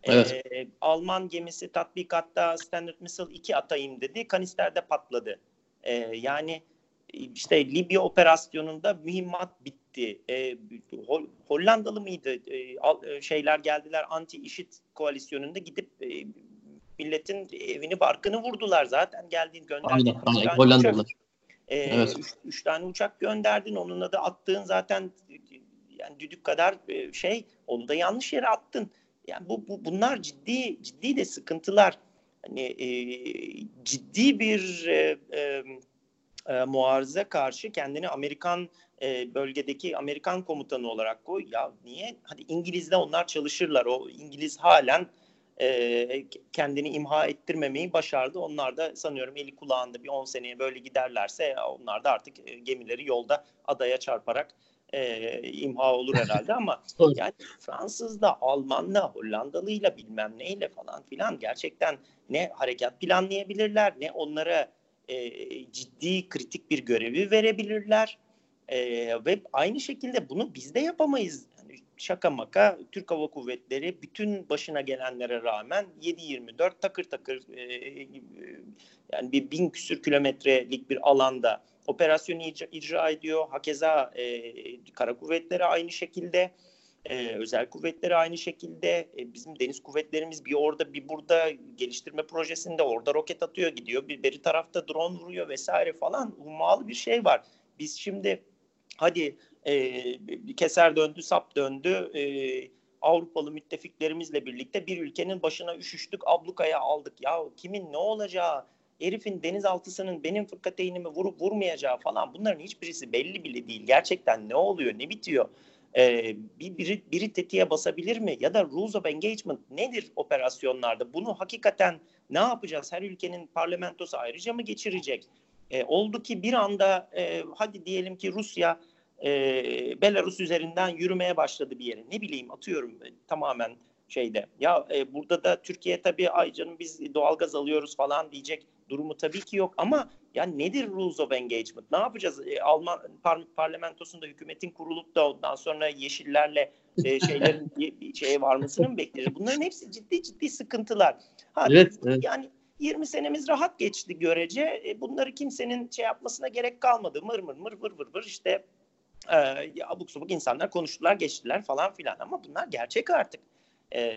Evet. E, Alman gemisi tatbikatta Standard Missile 2 atayım dedi. Kanisterde patladı. E, yani işte Libya operasyonunda mühimmat bitti. E, Hollandalı mıydı? E, şeyler geldiler anti-işit koalisyonunda gidip e, milletin evini barkını vurdular zaten geldiğin gönderdin. Aynen, aynen. Hollandalı. E, evet. üç, üç tane uçak gönderdin. Onunla da attığın zaten yani düdük kadar e, şey onu da yanlış yere attın. Yani bu, bu bunlar ciddi ciddi de sıkıntılar. Hani e, ciddi bir e, e, e, muarıza karşı kendini Amerikan e, bölgedeki Amerikan komutanı olarak koy. Ya niye? Hadi İngiliz'de onlar çalışırlar. O İngiliz halen e, kendini imha ettirmemeyi başardı. Onlar da sanıyorum eli kulağında bir 10 seneye böyle giderlerse onlar da artık e, gemileri yolda adaya çarparak e, imha olur herhalde ama yani Fransız'da, Alman'la, Hollandalıyla bilmem neyle falan filan gerçekten ne harekat planlayabilirler ne onlara e, ciddi kritik bir görevi verebilirler. E, ve aynı şekilde bunu biz de yapamayız. Yani şaka maka Türk Hava Kuvvetleri bütün başına gelenlere rağmen 7-24 takır takır e, yani bir bin küsür kilometrelik bir alanda operasyonu icra, ediyor. Hakeza e, kara kuvvetleri aynı şekilde. Ee, özel kuvvetleri aynı şekilde e, bizim deniz kuvvetlerimiz bir orada bir burada geliştirme projesinde orada roket atıyor gidiyor bir beri tarafta drone vuruyor vesaire falan hummalı bir şey var. Biz şimdi hadi e, keser döndü sap döndü e, Avrupalı müttefiklerimizle birlikte bir ülkenin başına üşüştük ablukaya aldık. Ya kimin ne olacağı herifin denizaltısının benim fırkateynimi vurup vurmayacağı falan bunların hiçbirisi belli bile değil. Gerçekten ne oluyor ne bitiyor e, bir, biri, biri tetiğe basabilir mi? Ya da rules of engagement nedir operasyonlarda? Bunu hakikaten ne yapacağız? Her ülkenin parlamentosu ayrıca mı geçirecek? E, oldu ki bir anda e, hadi diyelim ki Rusya e, Belarus üzerinden yürümeye başladı bir yere. Ne bileyim atıyorum e, tamamen şeyde. Ya e, burada da Türkiye tabii ay canım biz doğalgaz alıyoruz falan diyecek durumu tabii ki yok ama ya nedir rules of engagement? Ne yapacağız? E, Alman par parlamentosunda hükümetin kurulup da ondan sonra yeşillerle e, şeylerin bir şeye varmasını mı bekleyeceğiz? Bunların hepsi ciddi ciddi sıkıntılar. Ha, evet, evet. Yani 20 senemiz rahat geçti görece. E, bunları kimsenin şey yapmasına gerek kalmadı. Mır mır mır vır vır vır işte e, abuk subuk insanlar konuştular geçtiler falan filan ama bunlar gerçek artık. E,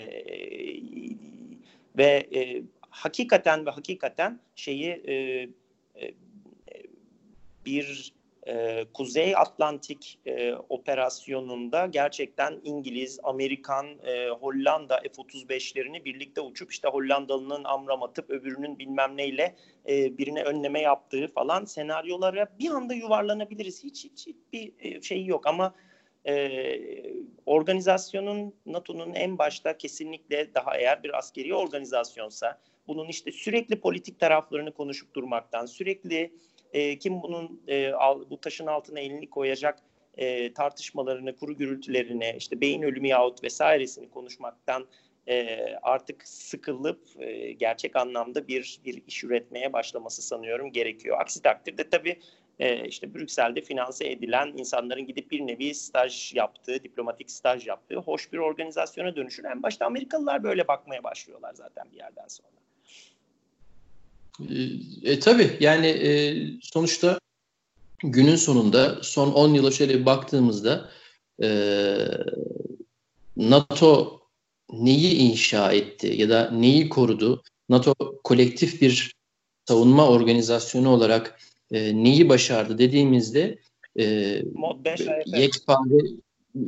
ve e, hakikaten ve hakikaten şeyi e, e, bir e, Kuzey Atlantik e, operasyonunda gerçekten İngiliz, Amerikan, e, Hollanda F-35'lerini birlikte uçup işte Hollandalı'nın amram atıp öbürünün bilmem neyle e, birine önleme yaptığı falan senaryolara bir anda yuvarlanabiliriz. Hiç hiç, hiç bir e, şey yok ama e, organizasyonun NATO'nun en başta kesinlikle daha eğer bir askeri organizasyonsa bunun işte sürekli politik taraflarını konuşup durmaktan, sürekli e, kim bunun e, al, bu taşın altına elini koyacak e, tartışmalarını, kuru gürültülerini, işte beyin ölümü yahut vesairesini konuşmaktan e, artık sıkılıp e, gerçek anlamda bir bir iş üretmeye başlaması sanıyorum gerekiyor. Aksi takdirde tabii e, işte Brüksel'de finanse edilen insanların gidip bir nevi staj yaptığı, diplomatik staj yaptığı hoş bir organizasyona dönüşür. En başta Amerikalılar böyle bakmaya başlıyorlar zaten bir yerden sonra. E, tabii yani e, sonuçta günün sonunda son 10 yıla şöyle bir baktığımızda e, NATO neyi inşa etti ya da neyi korudu? NATO kolektif bir savunma organizasyonu olarak e, neyi başardı dediğimizde e, Mod 5 yekpare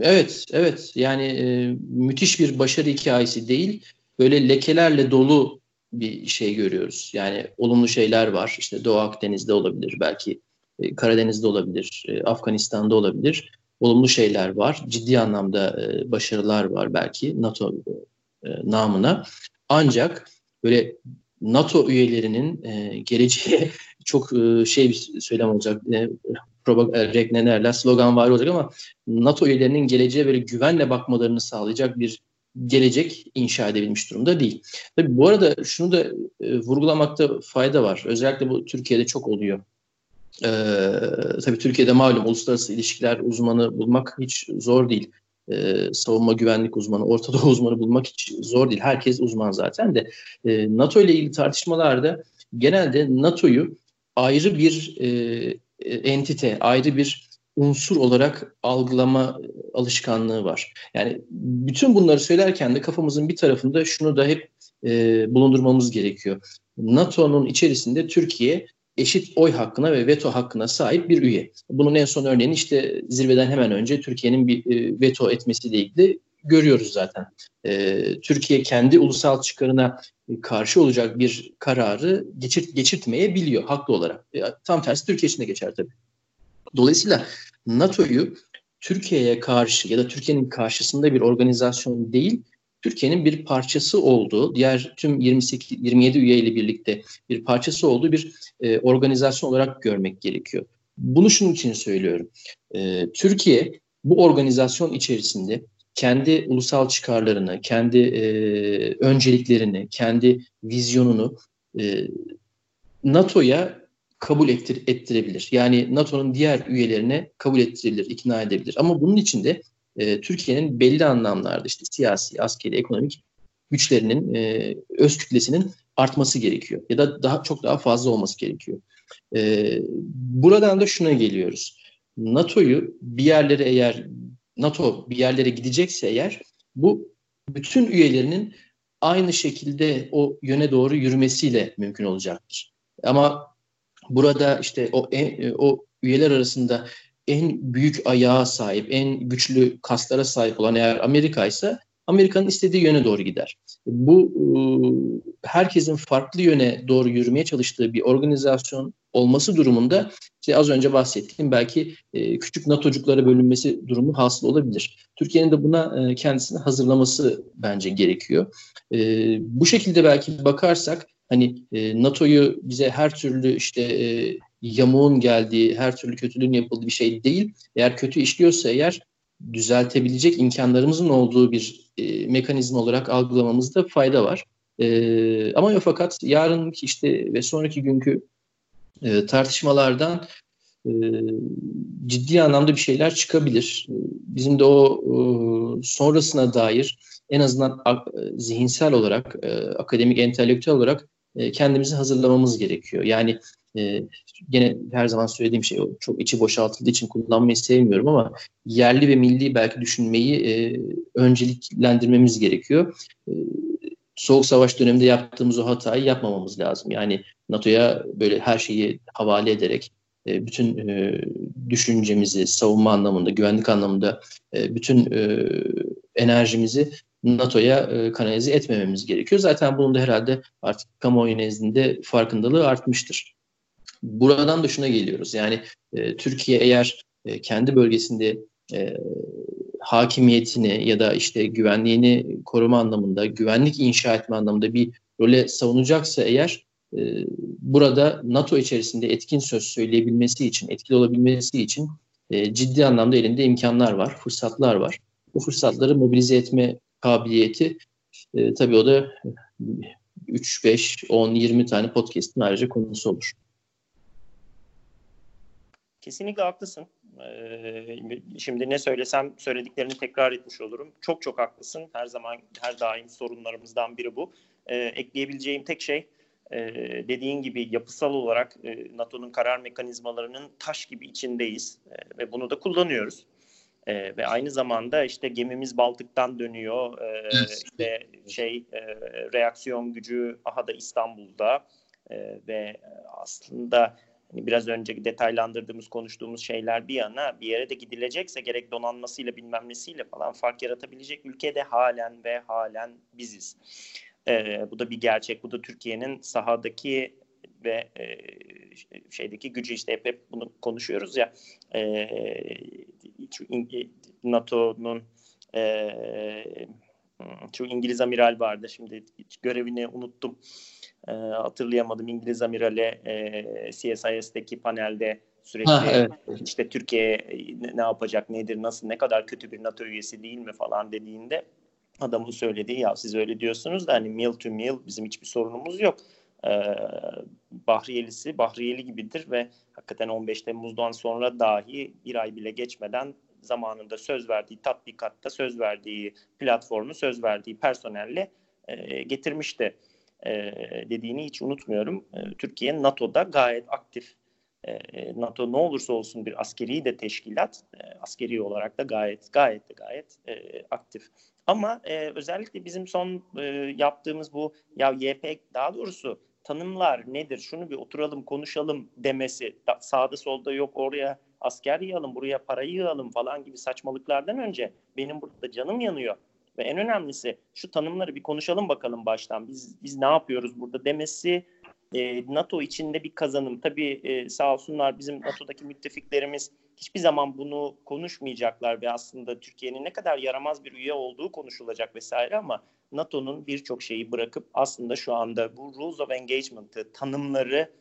evet evet yani e, müthiş bir başarı hikayesi değil böyle lekelerle dolu bir şey görüyoruz. Yani olumlu şeyler var. İşte Doğu Akdeniz'de olabilir, belki e, Karadeniz'de olabilir, e, Afganistan'da olabilir. Olumlu şeyler var. Ciddi anlamda e, başarılar var belki NATO e, namına. Ancak böyle NATO üyelerinin e, geleceğe çok e, şey bir söylem olacak. E, ne slogan var olacak ama NATO üyelerinin geleceğe böyle güvenle bakmalarını sağlayacak bir gelecek inşa edebilmiş durumda değil. Tabii bu arada şunu da e, vurgulamakta fayda var. Özellikle bu Türkiye'de çok oluyor. Ee, tabii Türkiye'de malum uluslararası ilişkiler uzmanı bulmak hiç zor değil. Ee, savunma güvenlik uzmanı, Orta Doğu uzmanı bulmak hiç zor değil. Herkes uzman zaten de. Ee, NATO ile ilgili tartışmalarda genelde NATO'yu ayrı bir e, entite, ayrı bir unsur olarak algılama alışkanlığı var. Yani bütün bunları söylerken de kafamızın bir tarafında şunu da hep e, bulundurmamız gerekiyor. NATO'nun içerisinde Türkiye eşit oy hakkına ve veto hakkına sahip bir üye. Bunun en son örneğini işte zirveden hemen önce Türkiye'nin bir e, veto etmesiyle ilgili görüyoruz zaten. E, Türkiye kendi ulusal çıkarına karşı olacak bir kararı geçirt, geçirtmeyebiliyor haklı olarak. E, tam tersi Türkiye için de geçer tabii. Dolayısıyla NATO'yu Türkiye'ye karşı ya da Türkiye'nin karşısında bir organizasyon değil, Türkiye'nin bir parçası olduğu, diğer tüm 28 27 üye ile birlikte bir parçası olduğu bir e, organizasyon olarak görmek gerekiyor. Bunu şunun için söylüyorum. E, Türkiye bu organizasyon içerisinde kendi ulusal çıkarlarını, kendi e, önceliklerini, kendi vizyonunu e, NATO'ya kabul ettir, ettirebilir. Yani NATO'nun diğer üyelerine kabul ettirebilir, ikna edebilir. Ama bunun için de e, Türkiye'nin belli anlamlarda işte siyasi, askeri, ekonomik güçlerinin, e, öz kütlesinin artması gerekiyor. Ya da daha çok daha fazla olması gerekiyor. E, buradan da şuna geliyoruz. NATO'yu bir yerlere eğer NATO bir yerlere gidecekse eğer bu bütün üyelerinin aynı şekilde o yöne doğru yürümesiyle mümkün olacaktır. Ama burada işte o en, o üyeler arasında en büyük ayağa sahip, en güçlü kaslara sahip olan eğer Amerika ise Amerika'nın istediği yöne doğru gider. Bu e, herkesin farklı yöne doğru yürümeye çalıştığı bir organizasyon olması durumunda işte az önce bahsettiğim belki e, küçük NATO'cuklara bölünmesi durumu hasıl olabilir. Türkiye'nin de buna e, kendisini hazırlaması bence gerekiyor. Bu şekilde belki bakarsak hani NATO'yu bize her türlü işte yamuğun geldiği, her türlü kötülüğün yapıldığı bir şey değil. Eğer kötü işliyorsa eğer düzeltebilecek imkanlarımızın olduğu bir e, mekanizma olarak algılamamızda fayda var. E, ama fakat yarınki işte ve sonraki günkü e, tartışmalardan e, ciddi anlamda bir şeyler çıkabilir. Bizim de o e, sonrasına dair en azından a, zihinsel olarak, e, akademik, entelektüel olarak e, kendimizi hazırlamamız gerekiyor. Yani e, gene her zaman söylediğim şey çok içi boşaltıldığı için kullanmayı sevmiyorum ama yerli ve milli belki düşünmeyi e, önceliklendirmemiz gerekiyor. E, Soğuk Savaş döneminde yaptığımız o hatayı yapmamamız lazım. Yani NATO'ya böyle her şeyi havale ederek e, bütün e, düşüncemizi savunma anlamında, güvenlik anlamında e, bütün e, enerjimizi NATO'ya e, kanalize etmememiz gerekiyor. Zaten bunun da herhalde artık kamuoyu nezdinde farkındalığı artmıştır. Buradan da şuna geliyoruz. Yani e, Türkiye eğer e, kendi bölgesinde e, hakimiyetini ya da işte güvenliğini koruma anlamında, güvenlik inşa etme anlamında bir role savunacaksa eğer e, burada NATO içerisinde etkin söz söyleyebilmesi için, etkili olabilmesi için e, ciddi anlamda elinde imkanlar var, fırsatlar var. Bu fırsatları mobilize etme kabiliyeti e, tabii o da 3, 5, 10, 20 tane podcast'in ayrıca konusu olur. Kesinlikle haklısın. Ee, şimdi ne söylesem söylediklerini tekrar etmiş olurum. Çok çok haklısın. Her zaman her daim sorunlarımızdan biri bu. Ee, ekleyebileceğim tek şey e, dediğin gibi yapısal olarak e, NATO'nun karar mekanizmalarının taş gibi içindeyiz e, ve bunu da kullanıyoruz. E, ve aynı zamanda işte gemimiz Baltık'tan dönüyor. E, işte şey e, reaksiyon gücü aha da İstanbul'da e, ve aslında hani biraz önce detaylandırdığımız konuştuğumuz şeyler bir yana bir yere de gidilecekse gerek donanmasıyla bilmem nesiyle falan fark yaratabilecek ülkede halen ve halen biziz. E, bu da bir gerçek. Bu da Türkiye'nin sahadaki ve e, şeydeki gücü işte hep, hep bunu konuşuyoruz ya e, NATO'nun e, şu İngiliz amiral vardı şimdi görevini unuttum e, hatırlayamadım İngiliz amirale e, CSIS'teki panelde sürekli ha, evet. işte Türkiye ne, ne yapacak nedir nasıl ne kadar kötü bir NATO üyesi değil mi falan dediğinde adamın söylediği ya siz öyle diyorsunuz da hani meal to meal bizim hiçbir sorunumuz yok. Ee, Bahriyelisi Bahriyeli gibidir ve hakikaten 15 Temmuz'dan sonra dahi bir ay bile geçmeden zamanında söz verdiği tatbikatta söz verdiği platformu söz verdiği personelle e, getirmişti e, dediğini hiç unutmuyorum. E, Türkiye NATO'da gayet aktif. E, NATO ne olursa olsun bir askeri de teşkilat, e, askeri olarak da gayet gayet de gayet e, aktif. Ama e, özellikle bizim son e, yaptığımız bu ya YP daha doğrusu tanımlar nedir? Şunu bir oturalım konuşalım demesi da, sağda solda yok oraya asker yığalım buraya parayı yığalım falan gibi saçmalıklardan önce benim burada canım yanıyor. Ve en önemlisi şu tanımları bir konuşalım bakalım baştan. Biz biz ne yapıyoruz burada demesi e, NATO içinde bir kazanım. Tabii e, sağ olsunlar bizim NATO'daki müttefiklerimiz hiçbir zaman bunu konuşmayacaklar ve aslında Türkiye'nin ne kadar yaramaz bir üye olduğu konuşulacak vesaire ama NATO'nun birçok şeyi bırakıp aslında şu anda bu Rules of Engagement'ı, tanımları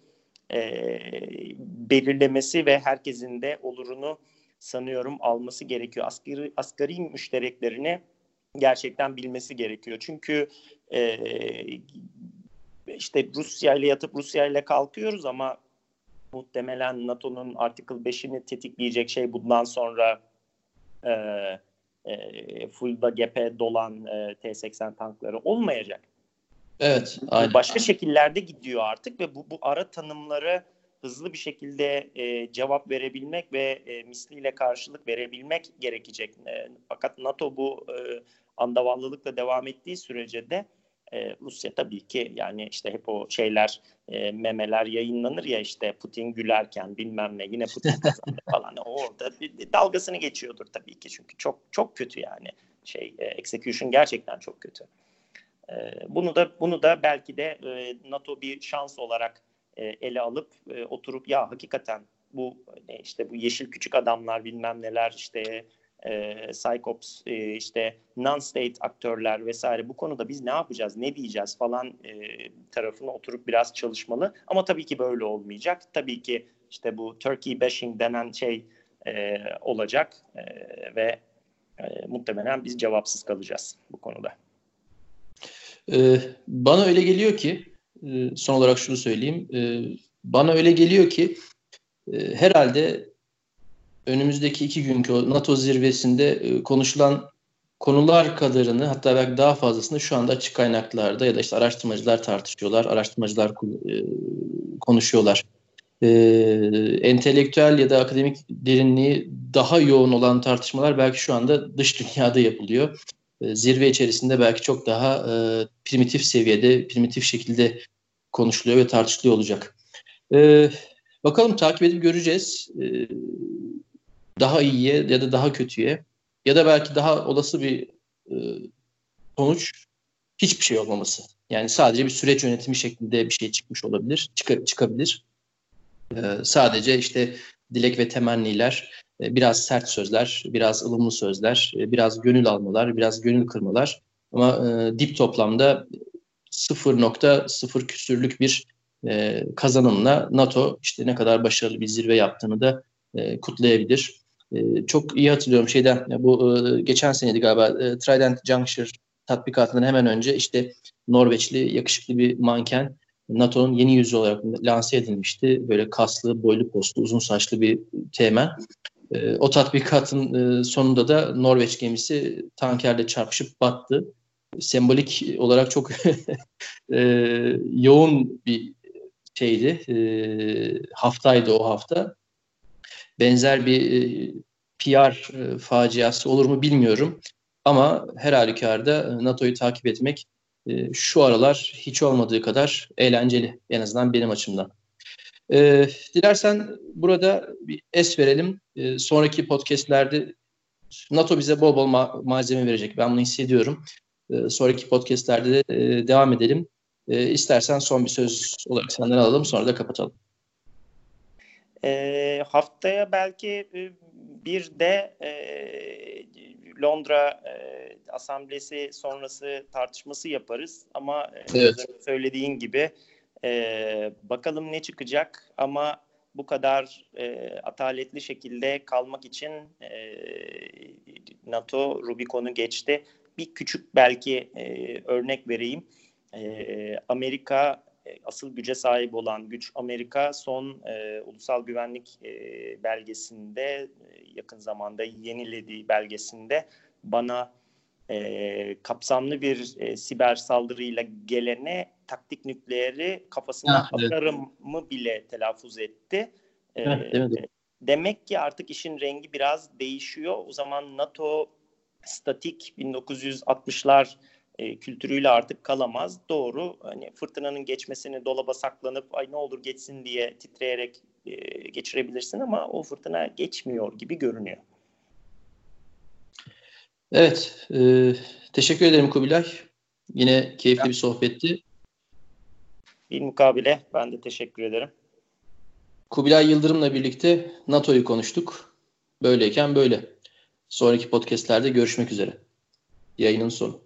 e, belirlemesi ve herkesin de olurunu sanıyorum alması gerekiyor. Asgari, asgari müştereklerini gerçekten bilmesi gerekiyor. Çünkü e, işte Rusya ile yatıp Rusya ile kalkıyoruz ama muhtemelen NATO'nun Article 5'ini tetikleyecek şey bundan sonra e, e, fullda gep'e dolan e, T-80 tankları olmayacak. Evet. Aynen. Başka şekillerde gidiyor artık ve bu, bu ara tanımları hızlı bir şekilde e, cevap verebilmek ve e, misliyle karşılık verebilmek gerekecek. E, fakat NATO bu e, andavallılıkla devam ettiği sürece de e, Rusya tabii ki yani işte hep o şeyler e, memeler yayınlanır ya işte Putin gülerken bilmem ne yine Putin kazandı falan orada bir, bir dalgasını geçiyordur tabii ki çünkü çok çok kötü yani şey e, execution gerçekten çok kötü. E, bunu da bunu da belki de e, NATO bir şans olarak e, ele alıp e, oturup ya hakikaten bu işte bu yeşil küçük adamlar bilmem neler işte e, psychops e, işte non-state aktörler vesaire bu konuda biz ne yapacağız ne diyeceğiz? falan e, tarafına oturup biraz çalışmalı. Ama tabii ki böyle olmayacak. Tabii ki işte bu Turkey bashing denen şey e, olacak e, ve e, muhtemelen biz cevapsız kalacağız bu konuda. Ee, bana öyle geliyor ki e, son olarak şunu söyleyeyim e, bana öyle geliyor ki e, herhalde önümüzdeki iki günkü NATO zirvesinde e, konuşulan konular kadarını hatta belki daha fazlasını şu anda açık kaynaklarda ya da işte araştırmacılar tartışıyorlar, araştırmacılar konuşuyorlar. E, entelektüel ya da akademik derinliği daha yoğun olan tartışmalar belki şu anda dış dünyada yapılıyor. E, zirve içerisinde belki çok daha e, primitif seviyede, primitif şekilde konuşuluyor ve tartışılıyor olacak. E, bakalım takip edip göreceğiz. E, daha iyiye ya da daha kötüye ya da belki daha olası bir e, sonuç hiçbir şey olmaması. Yani sadece bir süreç yönetimi şeklinde bir şey çıkmış olabilir, çık çıkabilir. E, sadece işte dilek ve temenniler, biraz sert sözler, biraz ılımlı sözler, e, biraz gönül almalar, biraz gönül kırmalar. Ama e, dip toplamda 0.0 küsürlük bir e, kazanımla NATO işte ne kadar başarılı bir zirve yaptığını da e, kutlayabilir. E, çok iyi hatırlıyorum şeyden bu e, geçen seneydi galiba e, Trident Juncture tatbikatından hemen önce işte Norveçli yakışıklı bir manken NATO'nun yeni yüzü olarak lanse edilmişti. Böyle kaslı, boylu postlu, uzun saçlı bir teğmen. E, o tatbikatın e, sonunda da Norveç gemisi tankerle çarpışıp battı. Sembolik olarak çok e, yoğun bir şeydi. E, haftaydı o hafta benzer bir PR faciası olur mu bilmiyorum. Ama her halükarda NATO'yu takip etmek şu aralar hiç olmadığı kadar eğlenceli en azından benim açımdan. E, dilersen burada bir es verelim. E, sonraki podcastlerde NATO bize bol bol ma- malzeme verecek. Ben bunu hissediyorum. E, sonraki podcastlerde de e, devam edelim. E, istersen son bir söz olarak senden alalım sonra da kapatalım. E, haftaya belki e, bir de e, Londra e, Asamblesi sonrası tartışması yaparız. Ama e, evet. söylediğin gibi e, bakalım ne çıkacak ama bu kadar e, ataletli şekilde kalmak için e, NATO Rubicon'u geçti. Bir küçük belki e, örnek vereyim. E, Amerika e, asıl güce sahip olan güç Amerika son e, ulusal güvenlik e, belgesinde e, yakın zamanda yenilediği belgesinde bana e, kapsamlı bir e, siber saldırıyla gelene taktik nükleeri kafasına ha, atarım mı bile telaffuz etti. E, evet, demek ki artık işin rengi biraz değişiyor. O zaman NATO statik 1960'lar e, kültürüyle artık kalamaz. Doğru hani fırtınanın geçmesini dolaba saklanıp ay ne olur geçsin diye titreyerek e, geçirebilirsin ama o fırtına geçmiyor gibi görünüyor. Evet. E, teşekkür ederim Kubilay. Yine keyifli bir sohbetti. Bir mukabele. Ben de teşekkür ederim. Kubilay Yıldırım'la birlikte NATO'yu konuştuk. Böyleyken böyle. Sonraki podcastlerde görüşmek üzere. Yayının sonu.